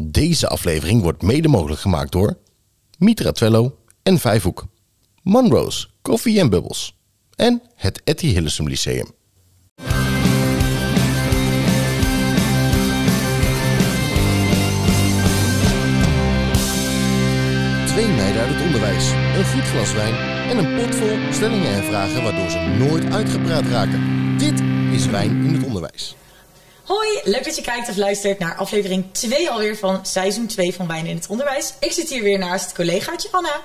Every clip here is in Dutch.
Deze aflevering wordt mede mogelijk gemaakt door Mitra Twello en Vijfhoek, Monroe's Koffie en Bubbles en het Etty Hillesum Lyceum. Twee meiden uit het onderwijs, een goed glas wijn en een pot vol stellingen en vragen waardoor ze nooit uitgepraat raken. Dit is Wijn in het Onderwijs. Hoi, leuk dat je kijkt of luistert naar aflevering 2 alweer van seizoen 2 van Wijn in het Onderwijs. Ik zit hier weer naast collegaatje Anna.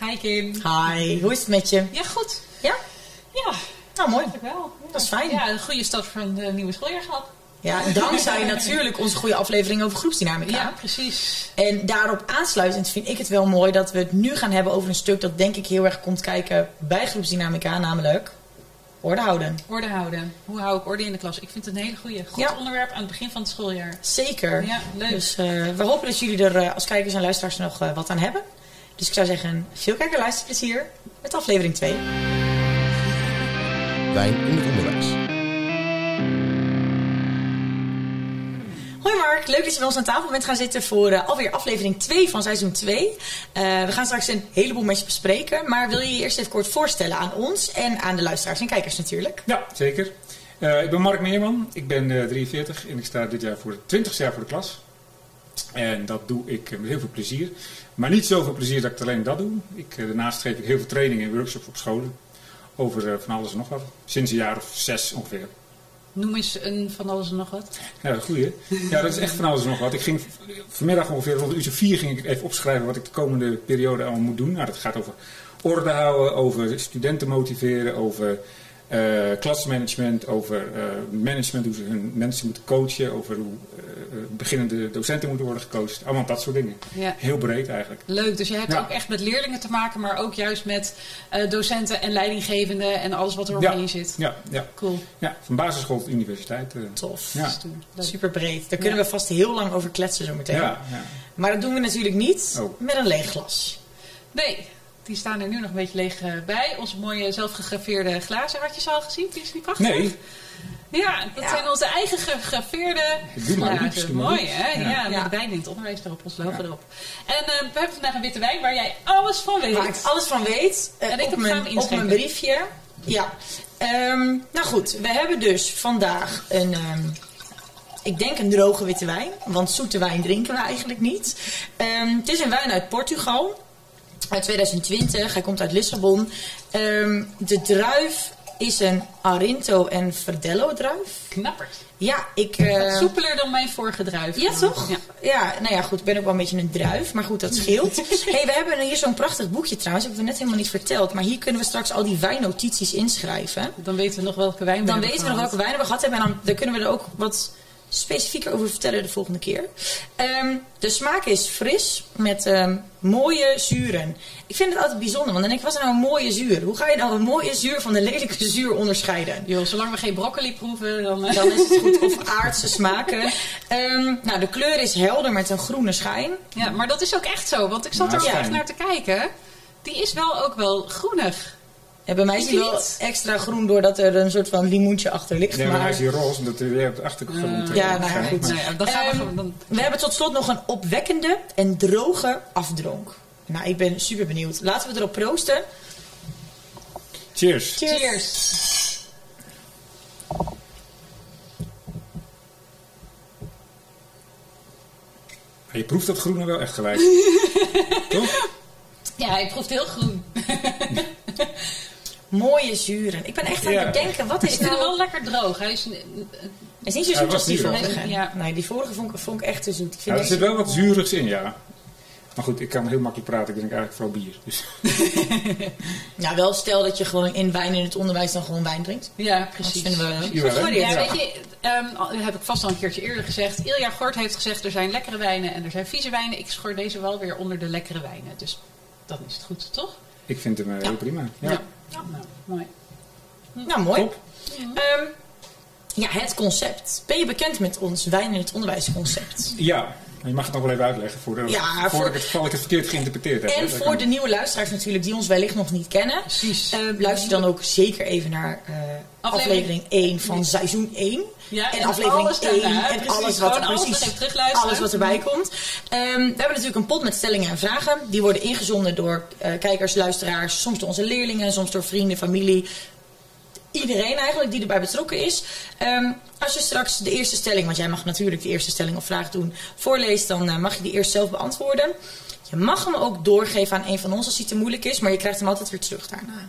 Hi Kim. Hi, hoe is het met je? Ja, goed. Ja? Ja, Nou, mooi. wel. Ja. Dat is fijn. Ja, een goede start van de nieuwe schooljaar gehad. Ja, dankzij natuurlijk onze goede aflevering over groepsdynamica. Ja, precies. En daarop aansluitend vind ik het wel mooi dat we het nu gaan hebben over een stuk dat denk ik heel erg komt kijken bij groepsdynamica, namelijk orde houden. Orde houden. Hoe hou ik orde in de klas? Ik vind het een hele goede. Goed Ja. onderwerp aan het begin van het schooljaar. Zeker. Ja, leuk. Dus eh, we hopen dat jullie er eh, als kijkers en luisteraars nog eh, wat aan hebben. Dus ik zou zeggen, veel kijk- en luisterplezier met aflevering 2. Wijn in het Onderwijs. Leuk dat je bij ons aan tafel bent gaan zitten voor eh, alweer aflevering 2 van seizoen 2. Eh, we gaan straks een heleboel met je bespreken, maar wil je je eerst even kort voorstellen aan ons en aan de luisteraars en kijkers natuurlijk? Ja, zeker. Eh, ik ben Mark Meerman, ik ben eh, 43 en ik sta dit jaar voor het 20 jaar voor de klas. En dat doe ik met heel veel plezier. Maar niet zoveel plezier dat ik alleen dat doe. Ik, daarnaast geef ik heel veel trainingen en workshops op scholen. Over van alles en nog wat. Sinds een jaar of zes ongeveer. Noem eens een van alles en nog wat. Ja, goeie. Ja, dat is echt van alles en nog wat. Ik ging vanmiddag ongeveer rond een uurtje vier ging ik even opschrijven wat ik de komende periode allemaal moet doen. Nou, dat gaat over orde houden, over studenten motiveren, over eh, klasmanagement, over eh, management, hoe ze hun mensen moeten coachen, over hoe eh, beginnende docenten moeten worden gecoacht. Allemaal dat soort dingen. Ja. Heel breed eigenlijk. Leuk, dus je hebt Ja. ook echt met leerlingen te maken, maar ook juist met eh, docenten en leidinggevenden en alles wat er Ja. omheen zit. Ja, ja, Cool. ja, van basisschool tot universiteit. eh. Tof. Ja. Super breed. Daar kunnen Ja. we vast heel lang over kletsen zo meteen. Ja, ja. Maar dat doen we natuurlijk niet Oh. met een leeg glas. Nee, die staan er nu nog een beetje leeg eh, bij. Onze mooie zelfgegraveerde glazen had je ze al gezien. Vind je die prachtig? Nee, Ja, dat Ja. zijn onze eigen gegraveerde maar Mooi hè? Ja, Ja. met Ja. wijn in het onderwijs erop, ons logo Ja. erop. En eh, we hebben vandaag een witte wijn waar jij alles van weet. Waar ik alles van weet. eh, En ik op, heb mijn, op mijn briefje. Ja. Ehm, nou goed, we hebben dus vandaag een... ehm, ik denk een droge witte wijn. Want zoete wijn drinken we eigenlijk niet. Ehm, het is een wijn uit Portugal. Uit 2020. Hij komt uit Lissabon. Ehm, de druif is een Arinto en Verdello druif. Knapperd. Ja, ik... eh, Soepeler dan mijn vorige druif. ja, toch? Ja. Ja. nou ja, goed. Ik ben ook wel een beetje een druif. Maar goed, dat scheelt. hey, we hebben hier zo'n prachtig boekje trouwens. Heb ik net helemaal niet verteld. Maar hier kunnen we straks al die wijnnotities inschrijven. Dan weten we nog welke wijn we Dan hebben weten we nog welke wijn we gehad hebben. En dan, dan kunnen we er ook wat specifieker over vertellen de volgende keer. Ehm, de smaak is fris met ehm, mooie zuren. Ik vind het altijd bijzonder. Want dan denk ik, wat is nou een mooie zuur? Hoe ga je nou een mooie zuur van een lelijke zuur onderscheiden? Joh, zolang we geen broccoli proeven, dan... eh, Dan is het goed. Of aardse smaken. Ehm, nou, de kleur is helder met een groene schijn. Ja, maar dat is ook echt zo. Want ik zat Nou, er echt fijn. naar te kijken. Die is wel ook wel groenig. En bij mij is die wel niet? extra groen doordat er een soort van limoentje achter ligt. nee, maar hij is hier roze, omdat hij weer op de achtergrond ja, nou ja, schijnt. goed. Nee, dan gaan we Ehm. Dan... we hebben tot slot nog een opwekkende en droge afdronk. Nou, ik ben super benieuwd. Laten we erop proosten. Cheers. Cheers. Je proeft dat groene wel echt gelijk. Toch? Ja, hij proeft heel groen. Mooie zuren. Ik ben echt aan Ja. het denken, wat Ik is vind hem nou... wel lekker droog. Hij is... is niet zo zoet als die niet vorige. Ja. Nee, die vorige vond ik, vond ik echt te zoet. Ik vind er zit wel wat zuurigs in, ja. Maar goed, ik kan heel makkelijk praten. Ik drink eigenlijk vooral bier. Dus. Nou, wel stel dat je gewoon in wijn in het onderwijs dan gewoon wijn drinkt. Ja, Dat precies. vinden we... Jawel. Ja, Ja. weet je, ehm, dat heb ik vast al een keertje eerder gezegd. Ilja Gort heeft gezegd, er zijn lekkere wijnen en er zijn vieze wijnen. Ik schor deze wel weer onder de lekkere wijnen. Dus dan is het goed, toch? Ik vind hem eh, heel prima. Ja. Nou, mooi. Nou, mooi. Ehm, ja, het concept. Ben je bekend met ons wijn in het onderwijs concept? Ja, Maar je mag het nog wel even uitleggen voordat, Ja, voordat voor- ik, het, ik het verkeerd geïnterpreteerd heb. En voor kan- de nieuwe luisteraars natuurlijk, die ons wellicht nog niet kennen. Precies. eh, luister dan ook zeker even naar eh, Aflevering- aflevering 1 van seizoen 1. Ja, en, en aflevering alles 1 daarna, en precies. alles wat, alles precies, alles wat erbij komt. Ehm, we hebben natuurlijk een pot met stellingen en vragen. Die worden ingezonden door eh, kijkers, luisteraars, soms door onze leerlingen, soms door vrienden, familie. Iedereen eigenlijk die erbij betrokken is. Ehm, als je straks de eerste stelling, want jij mag natuurlijk de eerste stelling of vraag doen, voorleest, dan eh, mag je die eerst zelf beantwoorden. Je mag hem ook doorgeven aan een van ons als hij te moeilijk is, maar je krijgt hem altijd weer terug daarna.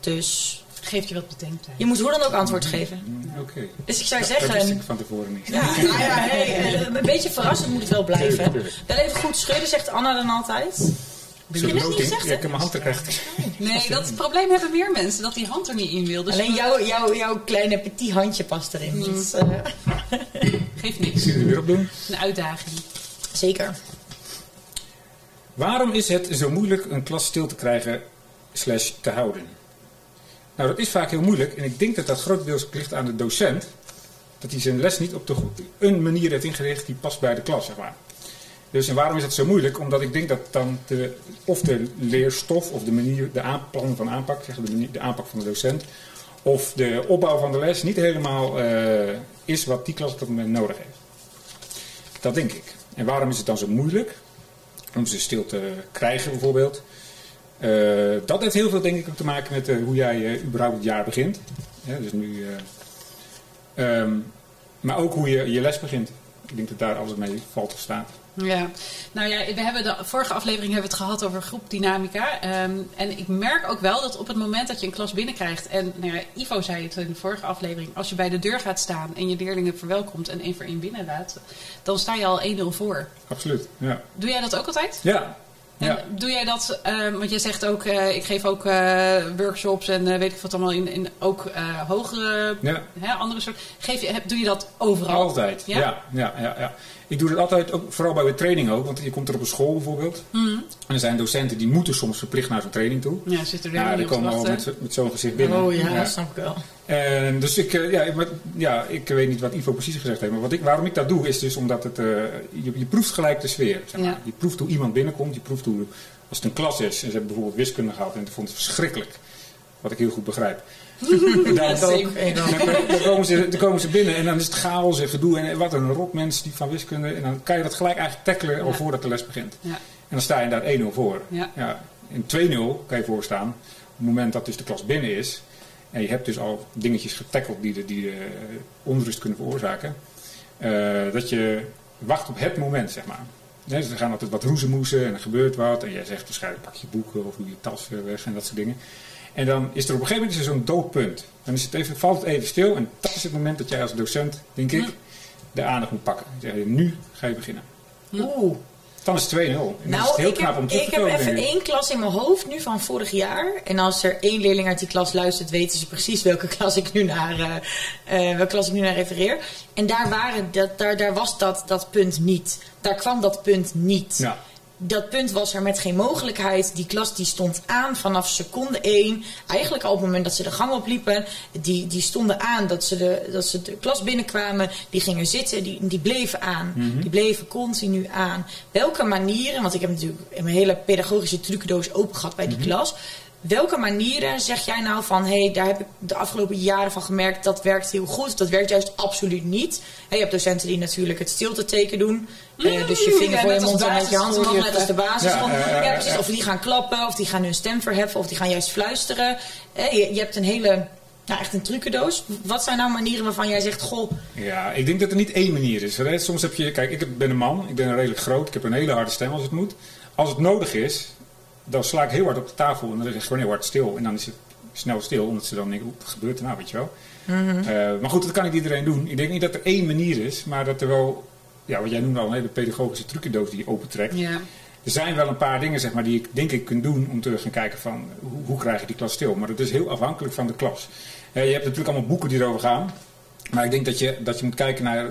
Dus Geeft je wat bedenktijd. je moet hoe dan ook antwoord geven. Mm, Oké. Dus ik zou Dat wist zeggen. ik van tevoren niet. Ja, nou ja, hey, eh, een beetje verrassend moet het wel blijven. Wel even goed schudden, zegt Anna dan altijd. Niet Ja, ik heb mijn hand terecht. Nee, dat probleem hebben meer mensen, dat die hand er niet in wil. Dus Alleen jouw, jouw, jouw kleine petit handje past erin. Dat is, eh, geeft Ik niks. het er weer op doen. Een uitdaging. zeker. Waarom is het zo moeilijk een klas stil te krijgen slash te houden? Nou, dat is vaak heel moeilijk. En ik denk dat dat grotendeels ligt aan de docent. Dat hij zijn les niet op de, een manier heeft ingericht die past bij de klas, zeg maar. Dus en waarom is dat zo moeilijk? Omdat ik denk dat dan de, of de leerstof of de manier, de aanplan van aanpak, zeg, de, manier- de aanpak van de docent, of de opbouw van de les niet helemaal eh, is wat die klas op dat moment nodig heeft. Dat denk ik. En waarom is het dan zo moeilijk? om ze stil te krijgen bijvoorbeeld. Eh, dat heeft heel veel denk ik ook te maken met eh, hoe jij überhaupt het jaar begint. Dus nu, eh, ehm, maar ook hoe je je les begint. Ik denk dat daar alles mee valt of staat. Ja, nou ja, we hebben de vorige aflevering hebben we het gehad over groepdynamica. Ehm, en ik merk ook wel dat op het moment dat je een klas binnenkrijgt. En nou ja, Ivo zei het in de vorige aflevering. Als je bij de deur gaat staan en je leerlingen verwelkomt en één voor één binnenlaat. Dan sta je al 1-0 voor. Absoluut. Ja. Doe jij dat ook altijd? Ja. En ja. doe jij dat, ehm, want jij zegt ook, eh, ik geef ook eh, workshops en eh, weet ik wat allemaal in, in ook hogere, Ja. hè, andere soort. Geef je, heb, doe je dat overal? Altijd. Ja? Ja? Ja, ja, ja, Ik doe dat altijd, ook, vooral bij de training ook. Want je komt er op een school bijvoorbeeld. Mhm. En er zijn docenten die moeten soms verplicht naar zo'n training toe. Ja, zit er weer die komen al met, met zo'n gezicht binnen. Oh ja, dat snap ik wel. En dus ik, eh, ja, maar, ja, ik weet niet wat Ivo precies gezegd heeft. Maar wat ik, waarom ik dat doe is dus omdat het, eh, je, je proeft gelijk de sfeer. Zeg maar. Ja. Je proeft hoe iemand binnenkomt. Je proeft hoe, als het een klas is. En ze hebben bijvoorbeeld wiskunde gehad. En dat vond het verschrikkelijk. Wat ik heel goed begrijp. Komen ze, dan komen ze binnen en dan is het chaos en gedoe. En wat een rot mensen die van wiskunde. En dan kan je dat gelijk eigenlijk tackelen al voordat de les begint. Ja. En dan sta je daar 1-0 voor. Ja. In 2-0 kan je voorstaan. Op het moment dat dus de klas binnen is. En je hebt dus al dingetjes getackeld die de, die de onrust kunnen veroorzaken. eh, dat je wacht op het moment, zeg maar. Nee, dus er gaan altijd wat roezemoesen en er gebeurt wat. En jij zegt waarschijnlijk pak je boeken of doe je tas weg en dat soort dingen. En dan is er op een gegeven moment is er zo'n doodpunt. Dan is het even, valt het even stil. En dat is het moment dat jij als docent, denk ik, de aandacht moet pakken. Dan zeg je, nu ga je beginnen. Oeh. Dan is het 2-0. En dan is Nou, heel ik knap heb, om ik heb even één klas in mijn hoofd nu van vorig jaar. En als er één leerling uit die klas luistert, weten ze precies welke klas ik nu naar, eh, eh, welke klas ik nu naar refereer. En daar, waren dat, daar, daar was dat, dat punt niet. Daar kwam dat punt niet. Ja. Dat punt was er met geen mogelijkheid. Die klas die stond aan vanaf seconde één. Eigenlijk al op het moment dat ze de gang opliepen. Die, die stonden aan dat ze, de, dat ze de klas binnenkwamen. Die gingen zitten, die, die bleven aan. Die bleven continu aan. Welke manieren, want ik heb natuurlijk mijn hele pedagogische trucendoos open gehad bij die klas. Welke manieren zeg jij nou van, hé, hey, daar heb ik de afgelopen jaren van gemerkt, dat werkt heel goed, dat werkt juist absoluut niet. Je hebt docenten die natuurlijk het stilteteken doen. Eh, dus je vinger ja, voor je mond en met je hand omhoog, net als de basis. Ja, ja, precies. Of die gaan klappen, of die gaan hun stem verheffen, of die gaan juist fluisteren. Eh, je, je hebt een hele, nou echt een trucendoos. Wat zijn nou manieren waarvan jij zegt, goh, Ja, ik denk dat er niet één manier is. hè. Soms heb je, kijk, ik ben een man, ik ben redelijk groot, ik heb een hele harde stem als het moet. Als het nodig is, dan sla ik heel hard op de tafel en dan zeg ik gewoon heel hard stil. En dan is het snel stil, omdat ze dan denken, "Oeh, wat gebeurt er nou, weet je wel. Eh, maar goed, dat kan niet iedereen doen. Ik denk niet dat er één manier is, maar dat er wel, ja, wat jij noemde al, een hele pedagogische trucendoos die je opentrekt. Ja. Er zijn wel een paar dingen zeg maar, die ik denk ik kunt doen om te gaan kijken van hoe, hoe krijg je die klas stil. Maar dat is heel afhankelijk van de klas. Eh, je hebt natuurlijk allemaal boeken die erover gaan. Maar ik denk dat je, dat je moet kijken naar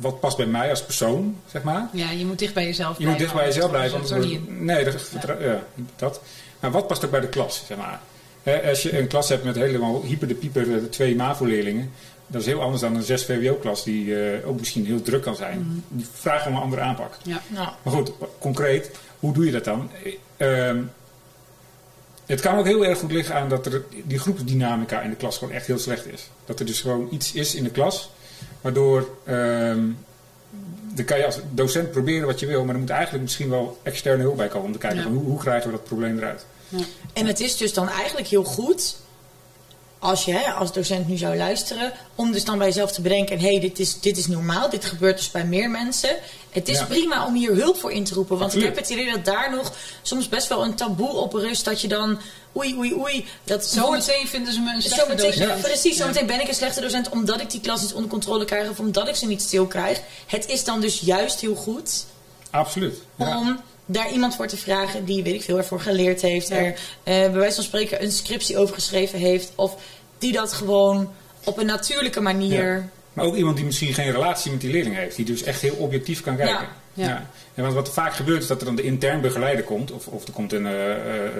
wat past bij mij als persoon, zeg maar. ja, je moet dicht bij jezelf Je moet blijven. dicht bij jezelf blijven. in. nee, dat, ja. dat. Maar wat past ook bij de klas, zeg maar. Hè, als je een klas hebt met helemaal hyper de pieper eh, twee MAVO-leerlingen, dat is heel anders dan een 6 VWO-klas die eh, ook misschien heel druk kan zijn. Die vragen om een andere aanpak. Ja. Nou, Maar goed, concreet, hoe doe je dat dan? Eh, ehm, het kan ook heel erg goed liggen aan dat er die groepsdynamica in de klas gewoon echt heel slecht is. Dat er dus gewoon iets is in de klas, waardoor ehm dan kan je als docent proberen wat je wil, maar er moet eigenlijk misschien wel externe hulp bij komen om te kijken Ja. van hoe, hoe krijgen we dat probleem eruit. En het is dus dan eigenlijk heel goed, als je hè, als docent nu zou luisteren, om dus dan bij jezelf te bedenken: hé, hey, dit, is, dit is normaal, dit gebeurt dus bij meer mensen. Het is Ja. prima om hier hulp voor in te roepen. Want ik heb het idee dat daar nog soms best wel een taboe op rust. Dat je dan, oei, oei, oei. Dat Zometeen vinden ze me een slechte docent. Precies, zometeen ben ik een slechte docent omdat ik die klas niet onder controle krijg of omdat ik ze niet stil krijg. Het is dan dus juist heel goed Absoluut. Ja. om daar iemand voor te vragen die, weet ik veel, ervoor geleerd heeft. Er eh, bij wijze van spreken een scriptie over geschreven heeft. Of die dat gewoon op een natuurlijke manier... Ja. Maar ook iemand die misschien geen relatie met die leerling heeft. Die dus echt heel objectief kan kijken. Ja. Ja. En want wat er vaak gebeurt is dat er dan de intern begeleider komt. Of, of er komt een, eh, eh,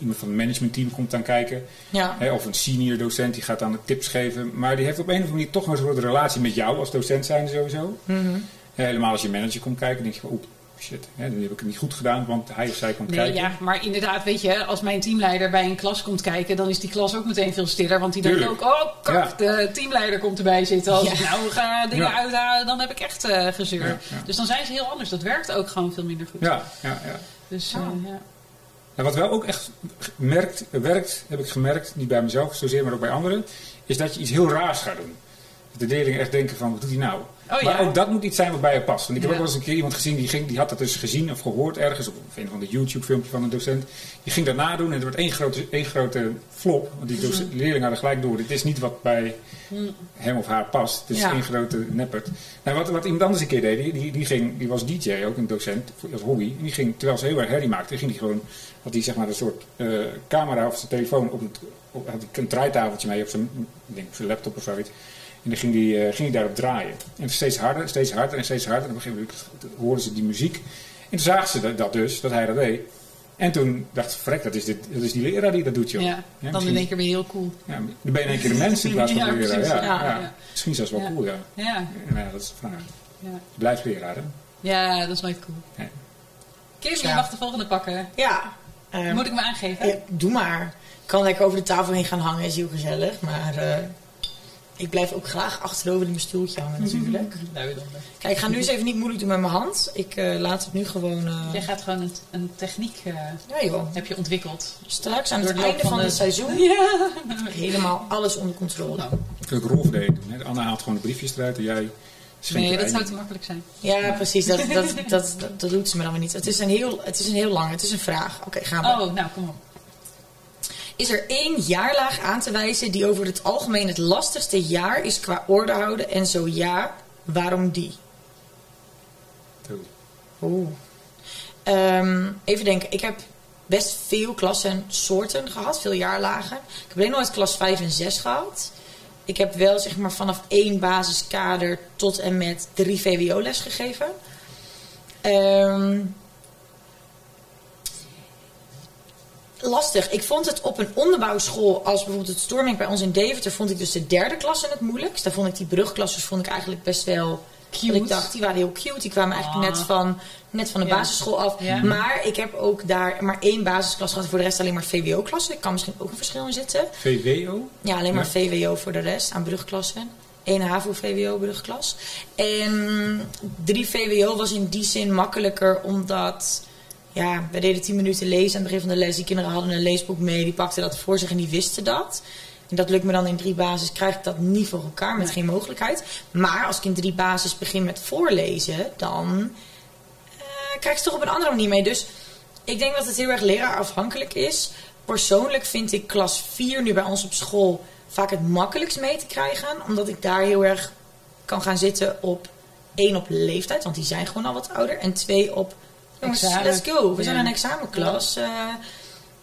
iemand van het managementteam komt dan kijken. Ja. Hè, of een senior docent die gaat dan de tips geven. Maar die heeft op een of andere manier toch een soort relatie met jou als docent zijn sowieso. Mhm. Helemaal als je manager komt kijken, denk je van oeh, shit, hè, dan heb ik het niet goed gedaan, want hij of zij komt Nee, kijken. ja, maar inderdaad, weet je, als mijn teamleider bij een klas komt kijken, dan is die klas ook meteen veel stiller. Want die denkt ook, oh, kak, Ja. de teamleider komt erbij zitten. Als Ja. ik nou ga dingen Ja. uithalen, dan heb ik echt eh, gezeur. Ja, ja. Dus dan zijn ze heel anders. Dat werkt ook gewoon veel minder goed. Ja, ja, ja. Dus eh, ja. En wat wel ook echt merkt, werkt, heb ik gemerkt, niet bij mezelf zozeer, maar ook bij anderen, is dat je iets heel raars gaat doen. De leerlingen echt denken van, wat doet hij nou? Oh, maar ja. ook dat moet iets zijn wat bij je past. Want ik heb Ja. ook wel eens een keer iemand gezien, die, ging, die had dat dus gezien of gehoord ergens, op een van de YouTube filmpje van een docent. Die ging dat nadoen en er werd één grote, één grote flop. Want die docent- Mhm. leerlingen hadden gelijk door, dit is niet wat bij hem of haar past. Het is Ja. één grote neppert. Nou, wat, wat iemand anders een keer deed, die, die, die, ging, die was DJ, ook een docent, als hobby. En die ging, terwijl ze heel erg herrie maakte, ging die gewoon, had hij zeg maar een soort eh, camera of zijn telefoon op het, op, had een draaitafeltje mee op zijn, denk, op zijn laptop of zoiets. En dan ging die, eh, ging die daarop draaien. En steeds harder, steeds harder en steeds harder. En op een gegeven moment hoorden ze die muziek. En toen zagen ze dat, dat dus, dat hij dat deed. En toen dacht ze, frek, dat is, dit, dat is die leraar die dat doet, joh. ja, dan in één keer weer heel cool. ja, dan ben je in één keer de mens in plaats van Ja, de leraar. precies, Ja, ja, ja. ja. Misschien zelfs wel Ja. cool, ja. Ja, ja, dat is de vraag. ja. Je blijft leraar, hè? ja, dat is nooit cool. Nee. Kim, je Ja. mag de volgende pakken. Ja. ehm, Moet ik me aangeven? eh, doe maar. Ik kan lekker over de tafel heen gaan hangen, is heel gezellig. Maar eh, ik blijf ook graag achterover in mijn stoeltje hangen natuurlijk. Nou, eh. Kijk, ik ga nu eens even niet moeilijk doen met mijn hand. Ik eh, laat het nu gewoon... eh, Jij gaat gewoon een, een techniek eh, ja joh. heb je ontwikkeld. Straks aan Door het einde van het de- seizoen Ja. helemaal alles onder controle. Nou, Ik wil ook rolverdeling doen. Hè? Anna haalt gewoon de briefjes eruit en jij schenkt nee, dat zou te makkelijk zijn. Ja, precies. Dat, dat, dat, dat, dat doet ze me dan weer niet. Het is een heel, het is een heel lang. Het is een vraag. Oké, gaan we. Oh, nou, kom op. Is er één jaarlaag aan te wijzen die over het algemeen het lastigste jaar is qua orde houden? En zo ja, waarom die? Oeh. Ehm, even denken. Ik heb best veel klassen en soorten gehad. Veel jaarlagen. Ik heb alleen nooit klas 5 en 6 gehad. Ik heb wel zeg maar vanaf één basiskader tot en met drie VWO les gegeven. Ehm, lastig. Ik vond het op een onderbouwschool, als bijvoorbeeld het Storming bij ons in Deventer, vond ik dus de derde klasse het moeilijkst. Daar vond ik die brugklasses vond ik eigenlijk best wel Cute. Ik dacht, die waren heel cute. Die kwamen eigenlijk Ah. net van, net van de Ja. basisschool af. Ja. Maar ik heb ook daar maar één basisklas gehad. Voor de rest alleen maar VWO-klassen. Ik kan misschien ook een verschil in zitten. VWO? Ja, alleen maar Ja. VWO voor de rest aan brugklassen. Eén HAVO VWO brugklas. En drie VWO was in die zin makkelijker omdat... Ja, we deden 10 minuten lezen aan het begin van de les. Die kinderen hadden een leesboek mee. Die pakten dat voor zich en die wisten dat. En dat lukt me dan in drie basis. Krijg ik dat niet voor elkaar met Nee. geen mogelijkheid. Maar als ik in drie basis begin met voorlezen... dan eh, krijg ik ze toch op een andere manier mee. Dus ik denk dat het heel erg leraarafhankelijk is. Persoonlijk vind ik klas 4 nu bij ons op school vaak het makkelijkst mee te krijgen. Omdat ik daar heel erg kan gaan zitten op één op leeftijd, want die zijn gewoon al wat ouder. En twee op, jongens, Examen. let's go. We zijn Ja. een examenklas. Eh,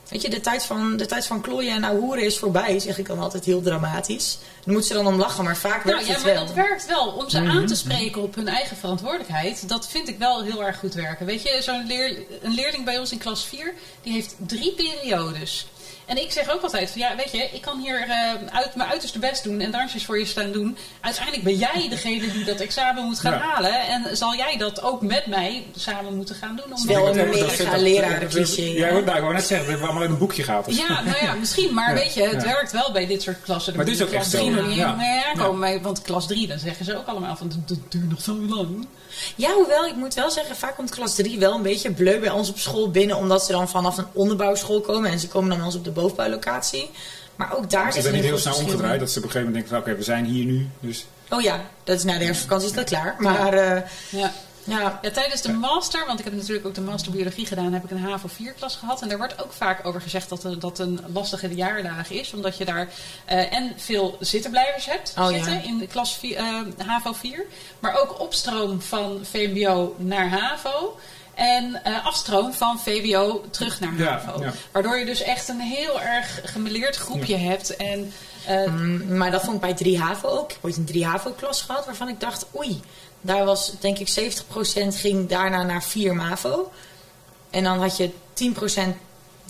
weet je, de tijd, van, de tijd van klooien en ahoeren is voorbij, zeg ik dan altijd heel dramatisch. Dan moet ze dan om lachen, maar vaak werkt Nou ja, het maar wel. dat werkt wel. Om ze Mhm. aan te spreken op hun eigen verantwoordelijkheid, dat vind ik wel heel erg goed werken. Weet je, zo'n leer, een leerling bij ons in klas 4, die heeft drie periodes. En ik zeg ook altijd van ja, weet je, ik kan hier uh, uit mijn uiterste best doen en dansjes voor je staan doen. Uiteindelijk ben jij degene die dat examen moet gaan Ja. halen. En zal jij dat ook met mij samen moeten gaan doen. Om wel een mega lerarencliché, Ja, ik wou- net zeggen, we hebben allemaal in een boekje zo. Ja, nou ja, misschien. Maar Ja. weet je, het Ja. werkt wel bij dit soort klassen. Maar het is ook echt zo, drie nog ja. niet mee Ja. aankomen. Maar- Want klas 3, dan zeggen ze ook allemaal van, dat, dat duurt nog zo lang. Ja, hoewel, ik moet wel zeggen, vaak komt klas 3 wel een beetje bleu bij ons op school binnen. Omdat ze dan vanaf een onderbouwschool komen. En ze komen dan bij ons op de bovenbouwlocatie. Maar ook daar Is zit een niet heel snel omgedraaid? Dat ze op een gegeven moment denken van oké, we zijn hier nu. Dus Oh ja, dat is na de herfstvakantie is dat klaar. Maar eh, Ja. ja, Ja, tijdens de master, want ik heb natuurlijk ook de master biologie gedaan, heb ik een HAVO 4 klas gehad. En daar wordt ook vaak over gezegd dat er- dat een lastige jaardagen is. Omdat je daar eh, en veel zittenblijvers hebt Oh, ja. zitten in de klas vier- eh, HAVO 4. Maar ook opstroom van VMBO naar HAVO. En eh, afstroom van VWO terug naar HAVO. ja. Waardoor je dus echt een heel erg gemeleerd groepje hebt. En eh, Mm, maar dat vond ik bij 3 HAVO ook. Ik heb ooit een 3 HAVO klas gehad waarvan ik dacht, oei, daar was denk ik 70% ging daarna naar 4 MAVO. En dan had je 10%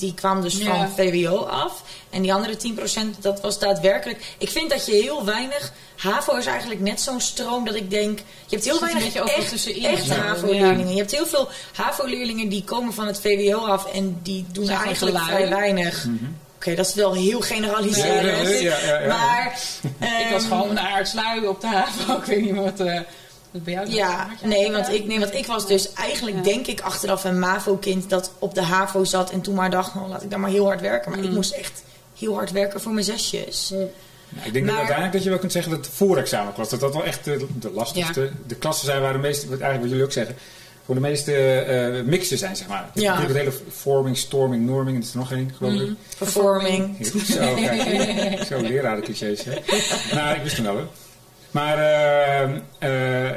die kwam dus Ja. van VWO af. En die andere 10% dat was daadwerkelijk. Ik vind dat je heel weinig. HAVO is eigenlijk net zo'n stroom dat ik denk. Je hebt heel Zit weinig echt, echt HAVO-leerlingen. Je hebt heel veel HAVO-leerlingen die komen van het VWO af en die doen Zijn eigenlijk vrij weinig. Oké, dat is wel heel generaliserend. Ja, ja, ja, ja, ja. Maar. ik was ehm, gewoon een aardslui op de HAVO. Ik weet niet wat, eh, bij jou Ja, nee dat want, ik, nee, want ik was dus eigenlijk, Ja. denk ik, achteraf een MAVO-kind dat op de HAVO zat en toen maar dacht, nou laat ik daar maar heel hard werken. Maar Mm. ik moest echt heel hard werken voor mijn zesjes. Nou, ik denk dat uiteindelijk dat je wel kunt zeggen dat de voorexamenklas, dat dat wel echt de, de lastigste, de klassen zijn waar de meeste, wat eigenlijk wat jullie ook zeggen, voor de meeste eh mixen zijn, zeg maar. Je Ja. het hele forming, storming, norming, en er is er nog één, geloof ik. Performing. Zo, kijk, zo lerarenclichés, hè. nou, ik wist hem wel, hè. Maar eh, eh,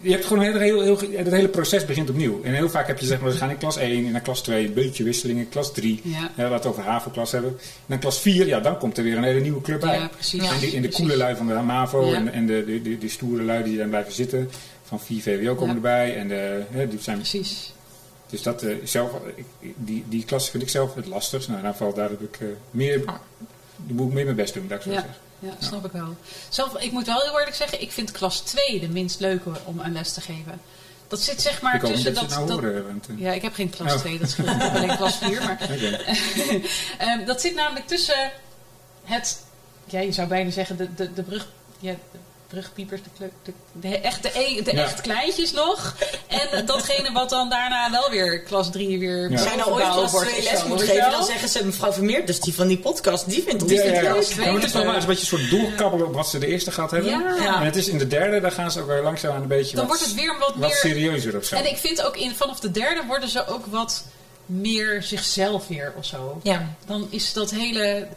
je hebt gewoon een heel, heel, heel, het hele proces begint opnieuw. En heel vaak heb je zeg maar, we gaan in klas 1 en naar klas 2, een beetje wisselingen, klas 3. Ja. Ja, laten we het over HAVO-klas hebben. En dan klas 4, ja, dan komt er weer een hele nieuwe club bij. Ja, precies. Ja. En de, in de coole lui van de MAVO en, en de, de, de, de stoere lui die dan blijven zitten. Van 4 VWO komen erbij. En de, hè, die zijn, Precies. dus dat, eh, zelf, die, die klas vind ik zelf het lastigst. Nou, in ieder geval daar heb ik eh, meer, die moet ik meer mijn best doen, dat ik zo zeggen. Ja, snap ik wel. Zelf, ik moet wel heel eerlijk zeggen, ik vind klas 2 de minst leuke om aan les te geven. Dat zit zeg maar ik tussen dat nou dat horen. Want, ja, ik heb geen klas Oh. 2, dat scheelt. Ik heb alleen klas 4. Maar. Ehm, dat zit namelijk tussen het... Ja, je zou bijna zeggen de, de, de brug... Ja, brugpiepers, de, de, de, echt, de, e- de Ja. echt kleintjes nog. En datgene wat dan daarna wel weer klas 3 weer Ja. Jij nou ooit klas wordt 2 of les zo, moet weet je geven, dan zeggen ze mevrouw Vermeer, dus die van die podcast, die vindt Ja, ja, maar het is wel eens een beetje een soort doorkabbelen op wat ze de eerste gehad hebben. Ja. Ja. En het is in de derde, daar gaan ze ook weer langzaam aan een beetje Dan wat, wordt het weer wat wat meer... serieuzer of zo. En ik vind ook in, vanaf de derde worden ze ook wat meer zichzelf weer of zo. Ja. Dan is dat hele...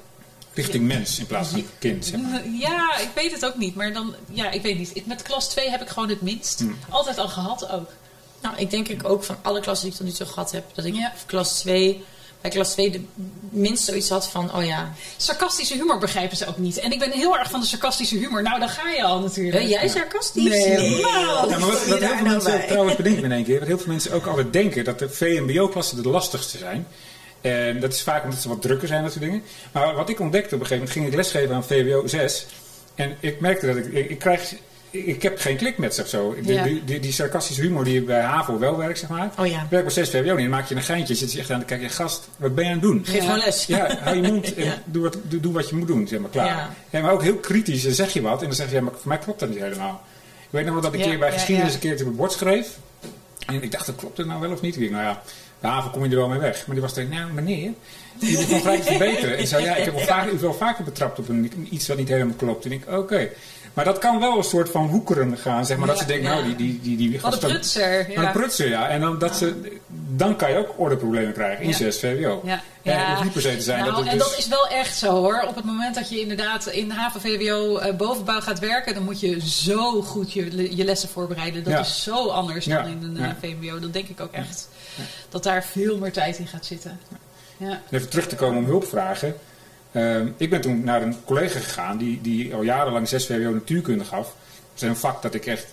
Richting mens in plaats van kind. Zeg maar. Ja, ik weet het ook niet. Maar dan, ja, ik weet niet. Met klas 2 heb ik gewoon het minst. Hmm. Altijd al gehad ook. Nou, ik denk ik ook van alle klassen die ik tot nu toe gehad heb, dat ik Ja. klas 2, bij klas 2 de minst zoiets had van, oh ja, Sarcastische humor begrijpen ze ook niet. En ik ben heel erg van de sarcastische humor. Nou, dan ga je al natuurlijk. ben jij sarcastisch? Nee, helemaal. Ja, maar wat, Wat heel veel nou mensen bij? trouwens bedenken in één keer, wat heel veel mensen ook altijd denken, dat de VMBO-klassen de lastigste zijn. En dat is vaak omdat ze wat drukker zijn, dat soort dingen. Maar wat ik ontdekte op een gegeven moment, ging ik lesgeven aan VWO 6. En ik merkte dat ik, ik, ik krijg, ik, heb geen klik met ze of zo. De- Ja. die, die, die sarcastische humor die bij HAVO wel werkt, zeg maar. Oh ja. Werkt bij 6 VWO niet. Dan maak je een geintje, zit je echt aan te kijken, gast, wat ben je aan het doen? Geef Ja. gewoon les. Ja, hou je mond en Ja. doe, wat, doe, doe wat je moet doen, zeg maar, klaar. Ja. Maar ook heel kritisch, dan zeg je wat en dan zeg je, ja, maar voor mij klopt dat niet helemaal. Ik weet nog wel dat ik een keer bij geschiedenis een keertje op het bord schreef. En ik dacht, dat klopt het nou wel of niet? Ik dacht, nou ja, de haven kom je er wel mee weg. Maar die was er, nou meneer, je moet nog gelijk verbeteren. En zei, ja, ik heb wel vaker, u wel vaker betrapt op een, iets wat niet helemaal klopt. En ik, oké. Maar dat kan wel een soort van hoekeren gaan, zeg maar. dat ze denken, ja. nou, die, die, die, die Wat een prutser. maar een Ja. prutser, ja. En dan, dat ze, dan kan je ook ordeproblemen krijgen in Ja. 6 VWO. Ja. En het hoeft niet per se te zijn nou, dat het en dus... dat is wel echt zo hoor. Op het moment dat je inderdaad in de HAVO-VWO eh, bovenbouw gaat werken, dan moet je zo goed je, je lessen voorbereiden. Dat Ja. is zo anders Ja, dan in een eh, ja. VWO. Dat denk ik ook echt. Dat daar veel meer tijd in gaat zitten. Ja. Even terug te komen om hulp vragen. Ehm, ik ben toen naar een collega gegaan die, die al jarenlang 6 VWO natuurkunde gaf. is een vak dat ik echt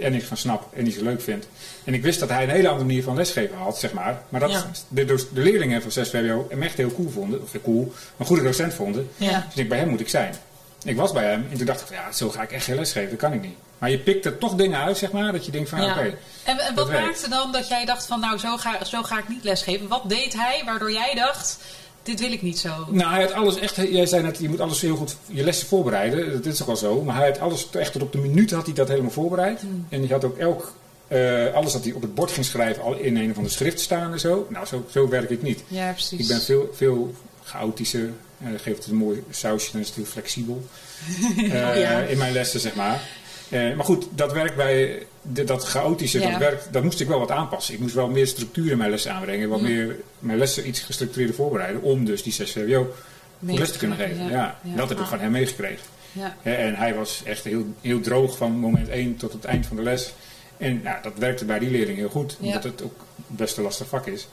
en niks van snap en niet zo leuk vind. En ik wist dat hij een hele andere manier van lesgeven had, zeg maar. Maar dat Ja. de, de, de leerlingen van 6 VWO hem echt heel cool vonden. Of cool, een goede docent vonden. Ja. Dus ik bij hem moet ik zijn. Ik was bij hem en toen dacht ik, ja, zo ga ik echt geen les geven. Dat kan ik niet. Maar je pikt er toch dingen uit, zeg maar. Dat je denkt van, Ja. oké. En, wat maakte dan dat jij dacht van nou zo ga, zo ga ik niet lesgeven? Wat deed hij waardoor jij dacht dit wil ik niet zo? Nou, hij had alles echt. Jij zei net, je moet alles heel goed je lessen voorbereiden. Dat is ook wel zo. Maar hij had alles echt tot op de minuut had hij dat helemaal voorbereid. En hij had ook elk. eh, alles dat hij op het bord ging schrijven al in een van de schriften staan en zo. Nou, zo, zo werk ik niet. Ja, precies. Ik ben veel, veel chaotischer. Uh, geef het een mooi sausje, dan is het heel flexibel. Eh, Ja. In mijn lessen, zeg maar. Eh, maar goed, dat werkt bij de- dat chaotische, Ja. dat, werkt, dat moest ik wel wat aanpassen. Ik moest wel meer structuur in mijn lessen aanbrengen. Wat meer mijn lessen iets gestructureerder voorbereiden. Om dus die 6 VWO les te kunnen geven. Ja, Ja, ja. Dat heb ik van hem meegekregen. En hij was echt heel, heel droog van moment 1 tot het eind van de les. En nou, dat werkte bij die leerling heel goed. Omdat het ook best een lastig vak is.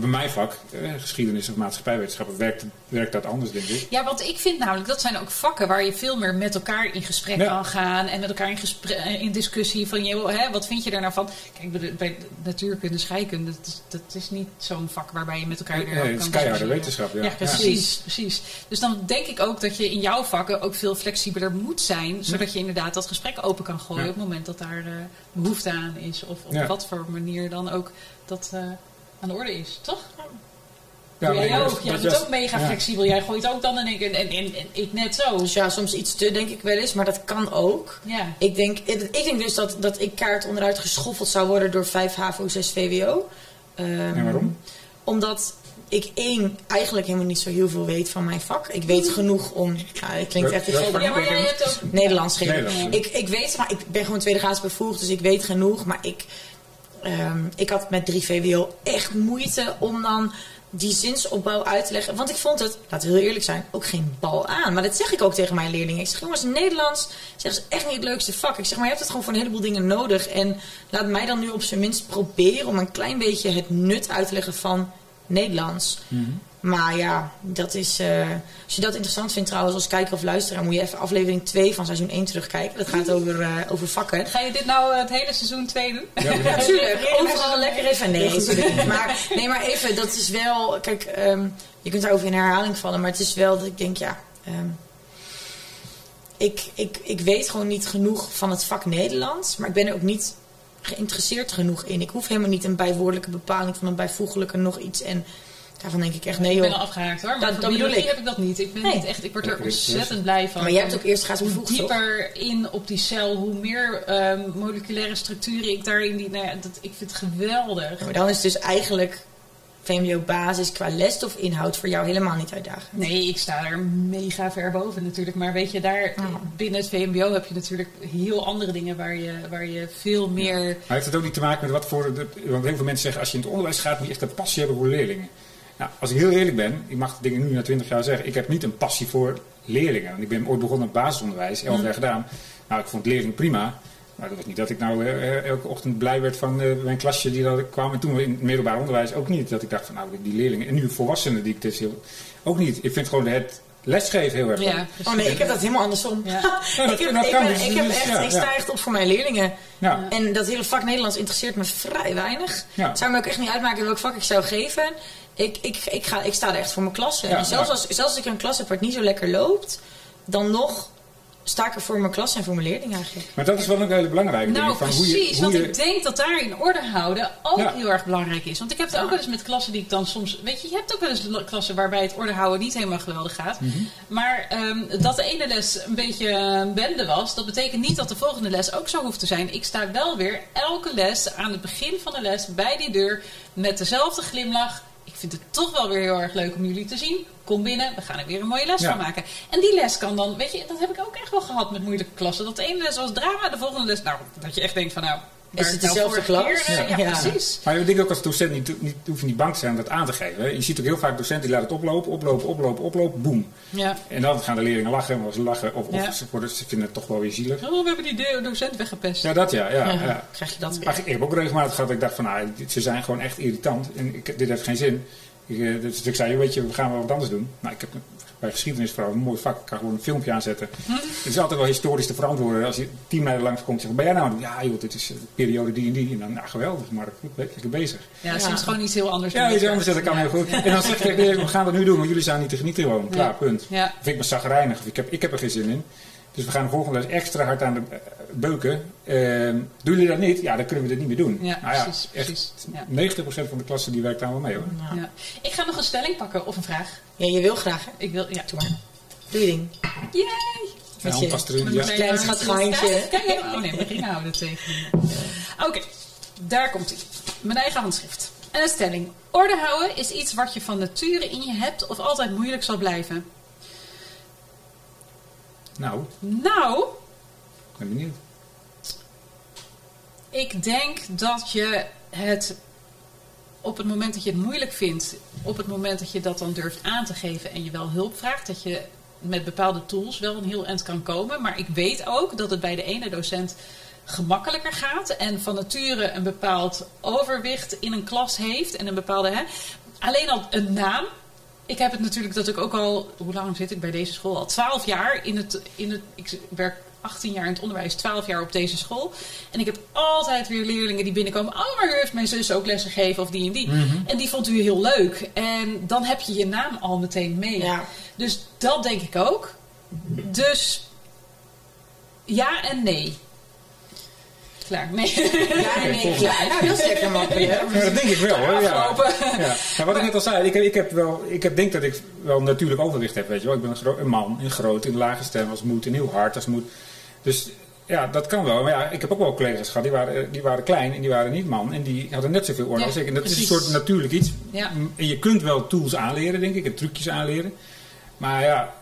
Bij mijn vak, eh, geschiedenis of maatschappijwetenschappen, werkt, werkt dat anders, denk ik. Ja, want ik vind namelijk, dat zijn ook vakken waar je veel meer met elkaar in gesprek Ja. kan gaan. En met elkaar in, eh, in discussie van, joh, hè, wat vind je daar nou van? Kijk, bij, bij natuurkunde, scheikunde, dat is, dat is niet zo'n vak waarbij je met elkaar Nee, erover het is kan keiharde wetenschap, ja. Ja, precies, precies. Dus dan denk ik ook dat je in jouw vakken ook veel flexibeler moet zijn. Zodat je inderdaad dat gesprek open kan gooien op het moment dat daar eh, behoefte aan is. Of op wat voor manier dan ook dat aan de orde is, toch? Ja, jij ook. bent ook mega ja. flexibel. Jij gooit ook dan en ik, en, en, en, en ik net zo. Dus ja, soms iets te, denk ik wel eens, maar dat kan ook. Ja. Ik denk, ik denk dus dat, dat ik kaart onderuit geschoffeld zou worden door 5 HAVO, 6 VWO. Ehm, En waarom? Omdat ik één eigenlijk helemaal niet zo heel veel weet van mijn vak. Ik weet genoeg om. Nou, het klinkt echt. Ik? Ja, maar jij hebt ook... Nederlands geven. Nederlands, Ik, ik weet, maar ik ben gewoon tweede graads bevoegd, dus ik weet genoeg. Maar ik, ehm, ik had met 3 VWO echt moeite om dan die zinsopbouw uit te leggen. Want ik vond het, laten we heel eerlijk zijn, ook geen bal aan. Maar dat zeg ik ook tegen mijn leerlingen. Ik zeg, jongens, Nederlands zeg, is echt niet het leukste vak. Ik zeg, maar je hebt het gewoon voor een heleboel dingen nodig. En laat mij dan nu op zijn minst proberen om een klein beetje het nut uit te leggen van Nederlands. Maar ja, dat is. eh, als je dat interessant vindt trouwens als kijker of luisteraar, moet je even aflevering 2 van seizoen 1 terugkijken. Dat gaat over, eh, over vakken. Ga je dit nou het hele seizoen 2 doen? Ja, Natuurlijk, overal lekker even. Nee, natuurlijk. Maar, nee, maar even, dat is wel. Kijk, ehm, je kunt daarover in herhaling vallen, maar het is wel dat ik denk, ja. ehm, ik, ik, ik weet gewoon niet genoeg van het vak Nederlands, maar ik ben er ook niet geïnteresseerd genoeg in. Ik hoef helemaal niet een bijwoordelijke bepaling van een bijvoeglijke nog iets. En daarvan denk ik echt, nee Ik ben joh. al afgehaakt hoor. Maar Dat- bedoel biologie ik. heb ik dat niet. Ik ben Nee. niet echt. Ik word er ontzettend blij van. Maar jij hebt ook eerst gaat hoe dieper in op die cel, hoe meer ehm, moleculaire structuren ik daarin die. Nou ja, dat, ik vind het geweldig. Ja, maar dan is dus eigenlijk VMBO-basis qua les of inhoud voor jou helemaal niet uitdagend. Nee, ik sta er mega ver boven natuurlijk. Maar weet je, daar binnen het VMBO heb je natuurlijk heel andere dingen waar je, waar je veel meer. Maar heeft het ook niet te maken met wat voor... De, want heel veel mensen zeggen, als je in het onderwijs gaat, moet je echt een passie hebben voor leerlingen. Nou, als ik heel eerlijk ben, ik mag dingen nu na 20 jaar zeggen, ik heb niet een passie voor leerlingen. Want ik ben ooit begonnen met basisonderwijs, 11 jaar gedaan. Nou, ik vond leerlingen prima. Maar dat was niet dat ik nou eh, elke ochtend blij werd van eh, mijn klasje die dat kwam. En toen in het middelbaar onderwijs ook niet. Dat ik dacht van nou, die leerlingen. En nu volwassenen die ik dus heel, ook niet. Ik vind gewoon het lesgeven heel erg leuk. Ja, Oh nee, ik heb dat helemaal andersom. Ja. Ik heb, ik ben- dus. ik heb echt, ja, ik sta echt op voor mijn leerlingen. Ja. En dat hele vak Nederlands interesseert me vrij weinig. Ja. Het zou me ook echt niet uitmaken welk vak ik zou geven. Ik, ik, ik, ga, ik sta er echt voor mijn klas. Ja, en zelfs, ja. als, zelfs als ik een klas heb waar het niet zo lekker loopt, dan nog sta ik er voor mijn klas en voor mijn leerlingen eigenlijk. Maar dat is wel een hele belangrijke Nou, ding. Van precies. hoe je, hoe want je, ik denk dat daar in orde houden ook Ja. heel erg belangrijk is. Want ik heb het ook wel eens met klassen die ik dan soms... Weet je, je hebt ook wel eens klassen waarbij het orde houden niet helemaal geweldig gaat. Mhm. Maar ehm, dat de ene les een beetje een bende was... dat betekent niet dat de volgende les ook zo hoeft te zijn. Ik sta wel weer elke les aan het begin van de les bij die deur... met dezelfde glimlach. Ik vind het toch wel weer heel erg leuk om jullie te zien. Kom binnen, we gaan er weer een mooie les Ja. van maken. En die les kan dan, weet je, dat heb ik ook echt wel gehad met moeilijke klassen. Dat de ene les was drama, de volgende les, nou, dat je echt denkt van nou... waar het nou dezelfde klas? Ja. ja, Ja. precies. Maar ik denk ook als docent niet, niet, hoef je niet bang te zijn om dat aan te geven. Je ziet ook heel vaak docenten die laten het oplopen, oplopen, oplopen, oplopen, boem. Ja. En dan gaan de leerlingen lachen, maar ze lachen of, of ze, worden, ze vinden het toch wel weer zielig. Oh, we hebben die de- docent weggepest. Ja, dat ja. ja, Ja, ja. Krijg je dat weer. Maar ik heb ook regelmatig gehad dat ik dacht van, nou, ze zijn gewoon echt irritant en ik, dit heeft geen zin. Ik, eh, dus ik zei, weet je, we gaan wel wat anders doen. Nou, ik heb bij geschiedenis vooral een mooi vak. Ik kan gewoon een filmpje aanzetten. Het is altijd wel historisch te verantwoorden. Als je tien mijlen langs komt, zeg ben jij nou? Ja joh, dit is de periode die en die. En dan, nou geweldig, maar goed, lekker bezig. Ja, Ja. soms gewoon iets heel anders Ja, iets anders, dat kan heel goed. En dan zeg ik, tegen je, we gaan het nu doen, want jullie zijn niet te genieten gewoon. Klaar, Ja. punt. Ja. Vind ik me zagrijnig. of Ik heb, ik heb er geen zin in. Dus we gaan de volgende les extra hard aan de eh, beuken. Ehm, doen jullie dat niet? Ja, dan kunnen we dit niet meer doen. Ja, nou precies, echt, precies. Ja. 90% van de klasse die werkt daar wel mee hoor. Ja. Ja. Ik ga nog een stelling pakken of een vraag. Ja, je wil graag, hè? Ik wil, ja. Doe maar. Doe je ding. Yay! Met past erin, ja. je kleine schattige handje. Kijk, oh nee, mijn ringen houden tegen. Oké, daar komt ie. Mijn eigen handschrift. En een stelling. Orde houden is iets wat je van nature in je hebt of altijd moeilijk zal blijven. Nou, Nou, ik ben benieuwd. ik denk dat je het op het moment dat je het moeilijk vindt, op het moment dat je dat dan durft aan te geven en je wel hulp vraagt, dat je met bepaalde tools wel een heel eind kan komen. Maar ik weet ook dat het bij de ene docent gemakkelijker gaat en van nature een bepaald overwicht in een klas heeft en een bepaalde. Hè, alleen al een naam. Ik heb het natuurlijk dat ik ook al, hoe lang zit ik bij deze school? Al 12 jaar in het, in het, ik werk 18 jaar in het onderwijs, 12 jaar op deze school. En ik heb altijd weer leerlingen die binnenkomen. Oh, maar u heeft mijn zus ook lessen gegeven of die en die. En die vond u heel leuk. En dan heb je je naam al meteen mee. Ja. Dus dat denk ik ook. Dus ja en nee. Klaar, nee. Ja, nee, ja, nou, dat is lekker makkelijk. Ja, dat denk ik wel hoor. Ja. Ja. Ja, wat ik net al zei, ik, heb- ik, heb wel, ik heb, denk dat ik wel natuurlijk overwicht heb. Weet je wel. Ik ben een, gro- een man, een groot, in lage stem als moet, en heel hard als moet. Dus ja, dat kan wel. Maar ja, ik heb ook wel collega's gehad, die waren, die waren klein en die waren niet man. En die hadden net zoveel orde Ja, als ik. En dat is een soort natuurlijk iets. Ja. En je kunt wel tools aanleren, denk ik, en trucjes aanleren. Maar ja,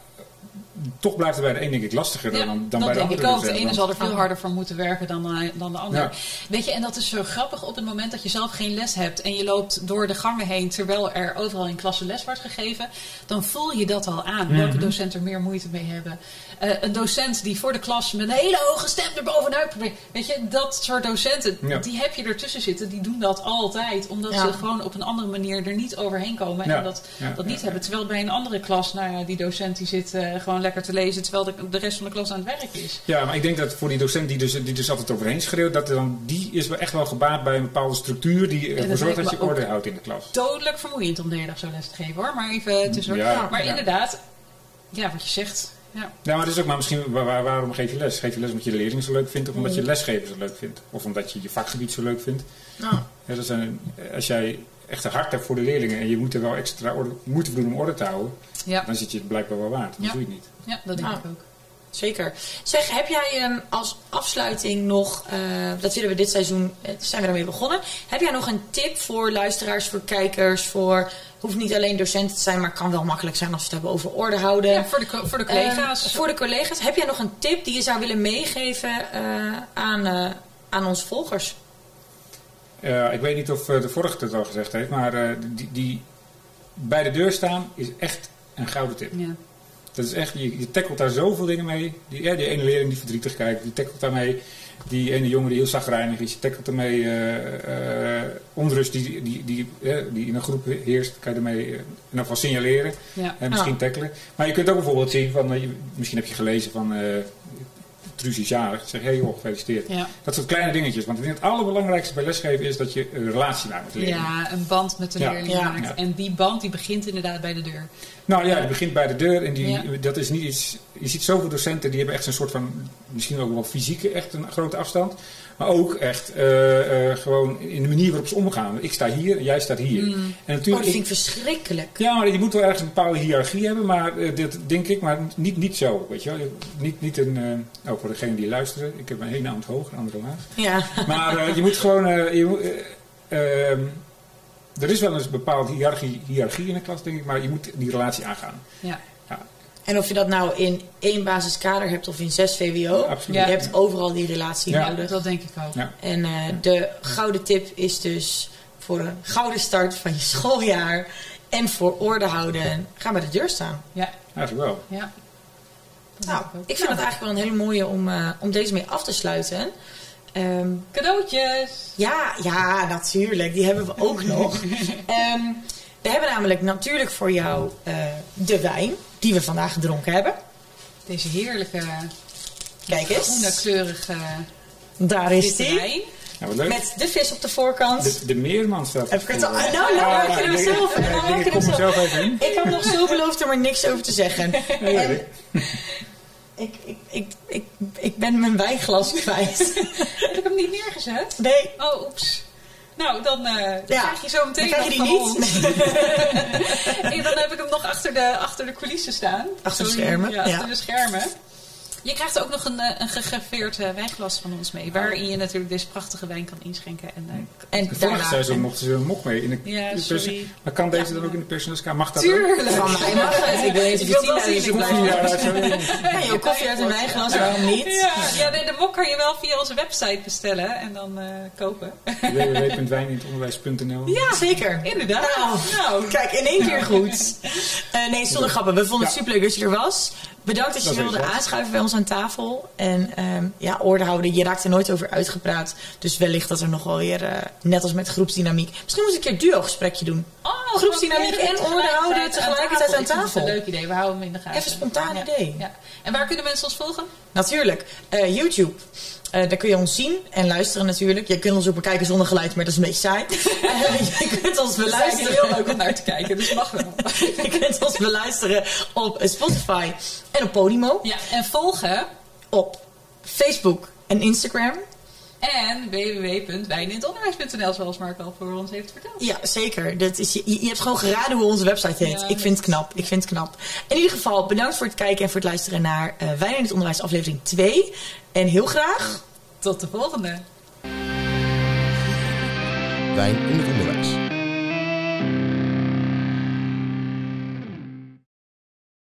toch blijft het bij de een denk ik lastiger Ja, dan, dan bij de denk andere. ik ook. De docent. ene zal er veel harder voor moeten werken dan, eh, dan de ander. Ja. Weet je, en dat is zo grappig op het moment dat je zelf geen les hebt en je loopt door de gangen heen terwijl er overal in klassen les wordt gegeven, dan voel je dat al aan. Welke Mhm. docenten er meer moeite mee hebben. Eh, een docent die voor de klas met een hele hoge stem er bovenuit probeert. Weet je, dat soort docenten, Ja. die heb je ertussen zitten, die doen dat altijd. Omdat Ja. ze gewoon op een andere manier er niet overheen komen Ja. en dat, Ja, dat ja, niet ja. hebben. Terwijl bij een andere klas, nou ja, die docent die zit eh, gewoon lekker te lezen terwijl de, de rest van de klas aan het werk is. Ja, maar ik denk dat voor die docent die dus, die dus altijd overheen schreeuwt, dat dan, die is wel echt wel gebaat bij een bepaalde structuur die ervoor dat zorgt dat je orde houdt in de klas. dodelijk vermoeiend om de hele dag zo les te geven hoor. Maar even tussendoor. Ja, maar ja. inderdaad, ja, wat je zegt. Ja. Ja, maar dat is ook maar misschien waar- waar- waarom geef je les? Geef je les omdat je de leerling zo leuk vindt of omdat je lesgever zo leuk vindt? Of omdat je je vakgebied zo leuk vindt? Nou, Ja, dat zijn, als jij echt een hart hebt voor de leerlingen en je moet er wel extra orde, moeite voor doen om orde te houden, Ja. dan zit je het blijkbaar wel waard. Dan Ja. doe je het niet. ja, dat denk Nou. ik ook. Zeker. Zeg, heb jij als afsluiting nog, eh, dat willen we dit seizoen, eh, zijn we daarmee begonnen. Heb jij nog een tip voor luisteraars, voor kijkers, voor, hoeft niet alleen docenten te zijn, maar kan wel makkelijk zijn als we het hebben over orde houden. Ja, voor de, voor de collega's. Ehm, voor de collega's, heb jij nog een tip die je zou willen meegeven eh, aan, eh, aan onze volgers? Eh, ik weet niet of eh, de vorige het al gezegd heeft, maar eh, die, die bij de deur staan is echt een gouden tip. ja. Dat is echt, je, je tackelt daar zoveel dingen mee. Die, ja, die ene leerling die verdrietig kijkt, die tackelt daarmee. Die ene jongen die heel zagrijnig is, je tackelt daarmee. onrust die, die, die, die in een groep heerst, kan je daarmee in ieder geval signaleren. Ja. En misschien Ja. tackelen. Maar je kunt ook bijvoorbeeld zien, van, je- misschien heb je gelezen van Truus is jarig. Zeg, hé hey, joh, gefeliciteerd. Ja. Dat soort kleine dingetjes. Want ik denk het allerbelangrijkste bij lesgeven is dat je een relatie maakt met de leerling. ja, een band met de leerling Ja. maakt. Ja. En die band die begint inderdaad bij de deur. Nou ja, je begint bij de deur en die, Ja. dat is niet iets. Je ziet zoveel docenten die hebben echt een soort van, misschien ook wel fysieke, echt een grote afstand. Maar ook echt eh, eh, gewoon in de manier waarop ze omgaan. Ik sta hier en jij staat hier. En Oh, natuurlijk. dat vind ik verschrikkelijk. ja, maar je moet wel ergens een bepaalde hiërarchie hebben, maar eh, dit denk ik, maar niet, niet zo. Weet je wel. Niet, niet een. eh, oh, voor degenen die luisteren, ik heb een ene hand hoog, een andere laag. Ja. Maar je moet gewoon. eh, je eh, ehm, er is wel eens een bepaalde hiërarchie, hiërarchie in de klas, denk ik, maar je moet die relatie aangaan. Ja. Ja, En of je dat nou in één basiskader hebt of in zes VWO, je hebt overal die relatie Ja. nodig. Dat denk ik ook. Ja. En eh, de gouden tip is dus voor een gouden start van je schooljaar en voor orde houden, ga bij de deur staan. Ja. Eigenlijk wel. ja. Nou, ik vind het eigenlijk wel een hele mooie om, eh, om deze mee af te sluiten. Ehm, Cadeautjes. ja, ja, natuurlijk. Die hebben we ook nog. Ehm, We hebben namelijk natuurlijk voor jou eh, de wijn die we vandaag gedronken hebben. Deze heerlijke Kijk groene eens, kleurige daar is witte die. wijn. Ja, wat leuk. Met de vis op de voorkant. De, de Meerman staat Heb ik het al? Nou, nou, Ah, maken we ik- zelf. ik- Nou, ik- Ik kom er zelf. even in. Ik heb nog zo beloofd om er niks over te zeggen. Nee, En weet ik, ik, ik, ik, ik ben mijn wijnglas kwijt. Heb ik hem niet neergezet? Nee, Oh, oeps. Nou, dan ja. krijg je zo meteen Dan krijg je die niet. En dan heb ik hem nog achter de, achter de coulissen staan. Achter de schermen, Ja, achter ja. de schermen. Je krijgt ook nog een, eh, een gegraveerd eh, wijnglas van ons mee. Waarin je natuurlijk deze prachtige wijn kan inschenken. En, eh, En Vorig seizoen mochten ze een mok mee. In de, Ja, in de sorry. perso- maar kan deze Ja. dan ook in de personeelskamer? Mag dat ook? Tuurlijk. Van mij mag het. Ik wil eens Ik even wil wel zien zien, uit ik de wil Ja, blijven. dat is zo. Ja, joh, koffie uit een wijnglas, waarom niet? Ja, ja nee, de mok kan je wel via onze website bestellen en dan eh, kopen. www.wijnintonderwijs.nl Ja, zeker. Inderdaad. Nou, Nou. kijk, in één keer goed. Eh, nee, zonder grappen. We vonden het superleuk dat je er was. Bedankt dat je Dat is wilde aanschuiven bij ons aan tafel. En ehm, ja, orde houden. Je raakt er nooit over uitgepraat. Dus wellicht dat er nog wel weer, eh, net als met groepsdynamiek... Misschien moet ik een keer een duo-gesprekje doen. Oh, Groepsdynamiek en orde houden tegelijkertijd aan Ik vind het tafel. een leuk idee. We houden hem in de gaten. Even spontaan Ja. idee. Ja. En waar kunnen mensen ons volgen? Natuurlijk. Eh, YouTube. Eh, daar kun je ons zien en luisteren natuurlijk. Je kunt ons ook bekijken zonder geluid, maar dat is een beetje saai. Eh, je kunt ons Het is beluisteren. heel leuk om naar te kijken, dus mag wel. Je kunt ons beluisteren op Spotify en op Podimo. Ja, en volgen Op Facebook en Instagram. En www.wijnintonderwijs.nl zoals Mark al voor ons heeft verteld. Ja, zeker. Dat is, je, je hebt gewoon geraden hoe onze website heet. Ja, ik vind het knap. Ik vind het knap. In ieder geval, bedankt voor het kijken en voor het luisteren naar eh Wijn in het Onderwijs aflevering 2. En heel graag... Tot de volgende. Wijn in het onderwijs.